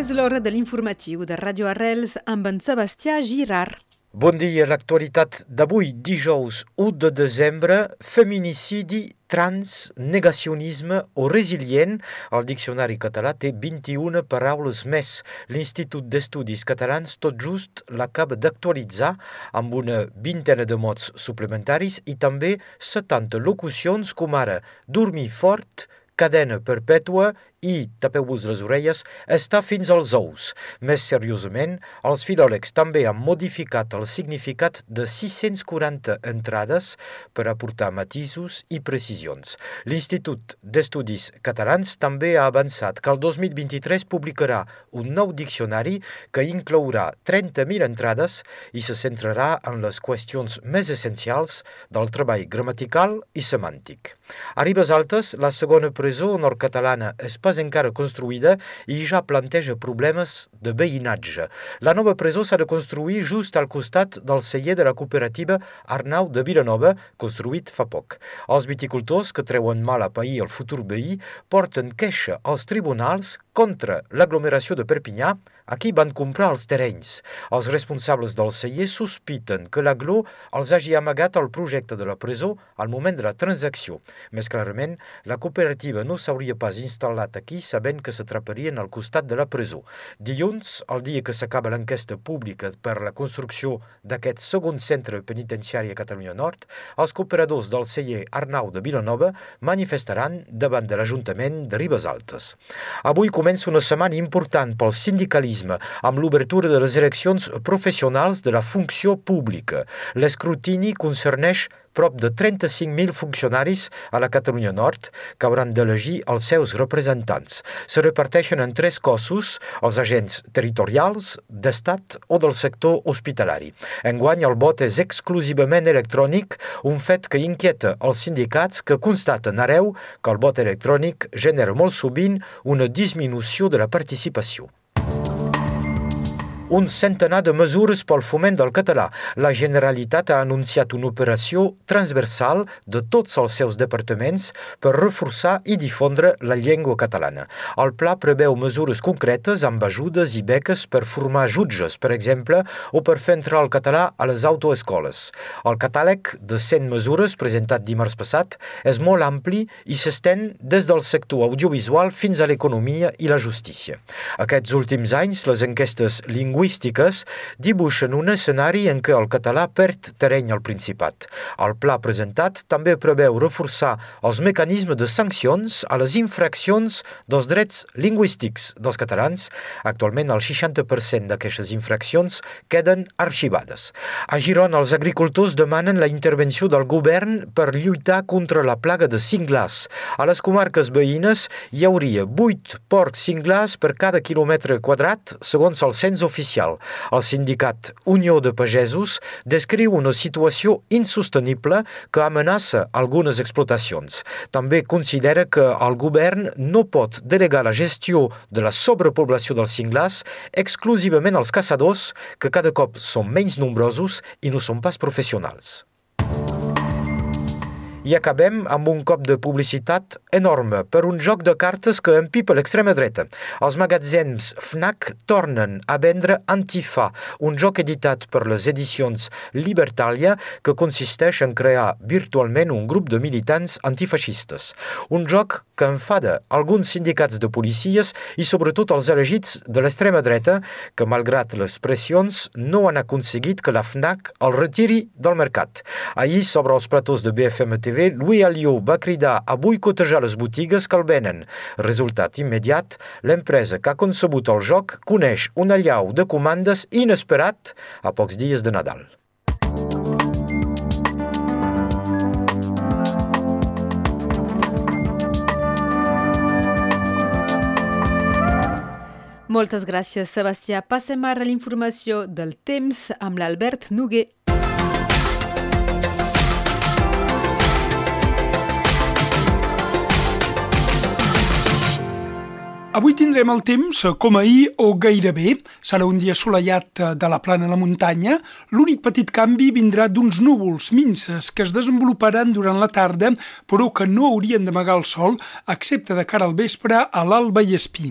És l'hora de l'informatiu de Radio Arrels amb en Sebastià Girard. Bon dia. L'actualitat d'avui, dijous 1 de desembre, feminicidi, trans, negacionisme o resilient. El diccionari català té 21 paraules més. L'Institut d'Estudis Catalans tot just l'acaba d'actualitzar amb una vintena de mots suplementaris i també 70 locucions com ara dormir fort, cadena perpètua i, tapeu-vos les orelles, està fins als ous. Més seriosament, els filòlegs també han modificat el significat de 640 entrades per aportar matisos i precisions. L'Institut d'Estudis Catalans també ha avançat que el 2023 publicarà un nou diccionari que inclourà 30.000 entrades i se centrarà en les qüestions més essencials del treball gramatical i semàntic. A Ribes Altes, la segona presó nord-catalana es pas encara construïda i ja planteja problemes de veïnatge. La nova presó s'ha de construir just al costat del celler de la cooperativa Arnau de Vilanova, construït fa poc. Els viticultors que treuen mal a pair el futur veí porten queixa als tribunals contra l'aglomeració de Perpinyà a qui van comprar els terrenys. Els responsables del celler sospiten que l'aglo els hagi amagat el projecte de la presó al moment de la transacció. Més clarament, la cooperativa no s'hauria pas instal·lat aquí sabent que s'atraparien al costat de la presó. Dilluns, el dia que s'acaba l'enquesta pública per la construcció d'aquest segon centre penitenciari a Catalunya Nord, els cooperadors del celler Arnau de Vilanova manifestaran davant de l'Ajuntament de Ribes Altes. Avui comença una setmana important pel sindicalisme amb l'obertura de les eleccions professionals de la funció pública. L'escrutini concerneix prop de 35.000 funcionaris a la Catalunya Nord que hauran d'elegir els seus representants. Se reparteixen en tres cossos, els agents territorials, d'estat o del sector hospitalari. Enguany el vot és exclusivament electrònic, un fet que inquieta els sindicats que constaten areu que el vot electrònic genera molt sovint una disminució de la participació un centenar de mesures pel foment del català. La Generalitat ha anunciat una operació transversal de tots els seus departaments per reforçar i difondre la llengua catalana. El pla preveu mesures concretes amb ajudes i beques per formar jutges, per exemple, o per fer entrar el català a les autoescoles. El catàleg de 100 mesures presentat dimarts passat és molt ampli i s'estén des del sector audiovisual fins a l'economia i la justícia. Aquests últims anys, les enquestes lingüístiques lingüístiques dibuixen un escenari en què el català perd terreny al Principat. El pla presentat també preveu reforçar els mecanismes de sancions a les infraccions dels drets lingüístics dels catalans. Actualment, el 60% d'aquestes infraccions queden arxivades. A Girona, els agricultors demanen la intervenció del govern per lluitar contra la plaga de cinglars. A les comarques veïnes hi hauria 8 porcs cinglars per cada quilòmetre quadrat, segons el cens oficial oficial. El sindicat Unió de Pagesos descriu una situació insostenible que amenaça algunes explotacions. També considera que el govern no pot delegar la gestió de la sobrepoblació dels cinglars exclusivament als caçadors, que cada cop són menys nombrosos i no són pas professionals. I acabem amb un cop de publicitat enorme per un joc de cartes que empipa l'extrema dreta. Els magatzems FNAC tornen a vendre Antifa, un joc editat per les edicions Libertalia que consisteix en crear virtualment un grup de militants antifeixistes. Un joc que enfada alguns sindicats de policies i sobretot els elegits de l'extrema dreta que, malgrat les pressions, no han aconseguit que la FNAC el retiri del mercat. Ahir, sobre els platós de BFM TV, Louis Alliot va cridar a boicotejar les botigues que el venen. Resultat immediat, l'empresa que ha concebut el joc coneix un allau de comandes inesperat a pocs dies de Nadal. Moltes gràcies, Sebastià. Passem ara a l'informació del temps amb l'Albert Noguer. Avui tindrem el temps com ahir o gairebé. Serà un dia assolellat eh, de la plana a la muntanya. L'únic petit canvi vindrà d'uns núvols minces que es desenvoluparan durant la tarda, però que no haurien d'amagar el sol, excepte de cara al vespre a l'alba i espí.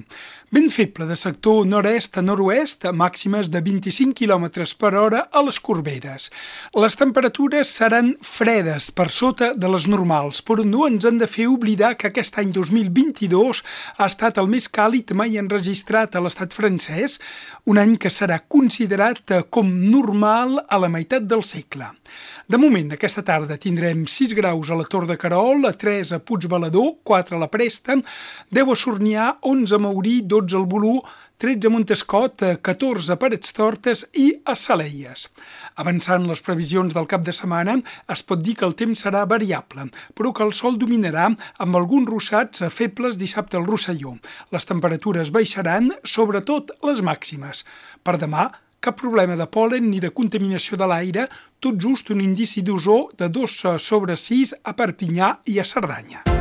Vent feble de sector nord-est a nord-oest, màximes de 25 km per hora a les Corberes. Les temperatures seran fredes per sota de les normals, però no ens han de fer oblidar que aquest any 2022 ha estat el més càlid mai enregistrat a l'estat francès, un any que serà considerat com normal a la meitat del segle. De moment, aquesta tarda tindrem 6 graus a la Tor de Carol, 3 a Puigbalador, 4 a la Presta, 10 a Sornià, 11 a Maurí, 12 12 al Bolú, 13 a Montescot, 14 a Parets Tortes i a Saleies. Avançant les previsions del cap de setmana, es pot dir que el temps serà variable, però que el sol dominarà amb alguns russats febles dissabte al Rosselló. Les temperatures baixaran, sobretot les màximes. Per demà, cap problema de polen ni de contaminació de l'aire, tot just un indici d'ozó de 2 sobre 6 a Perpinyà i a Cerdanya.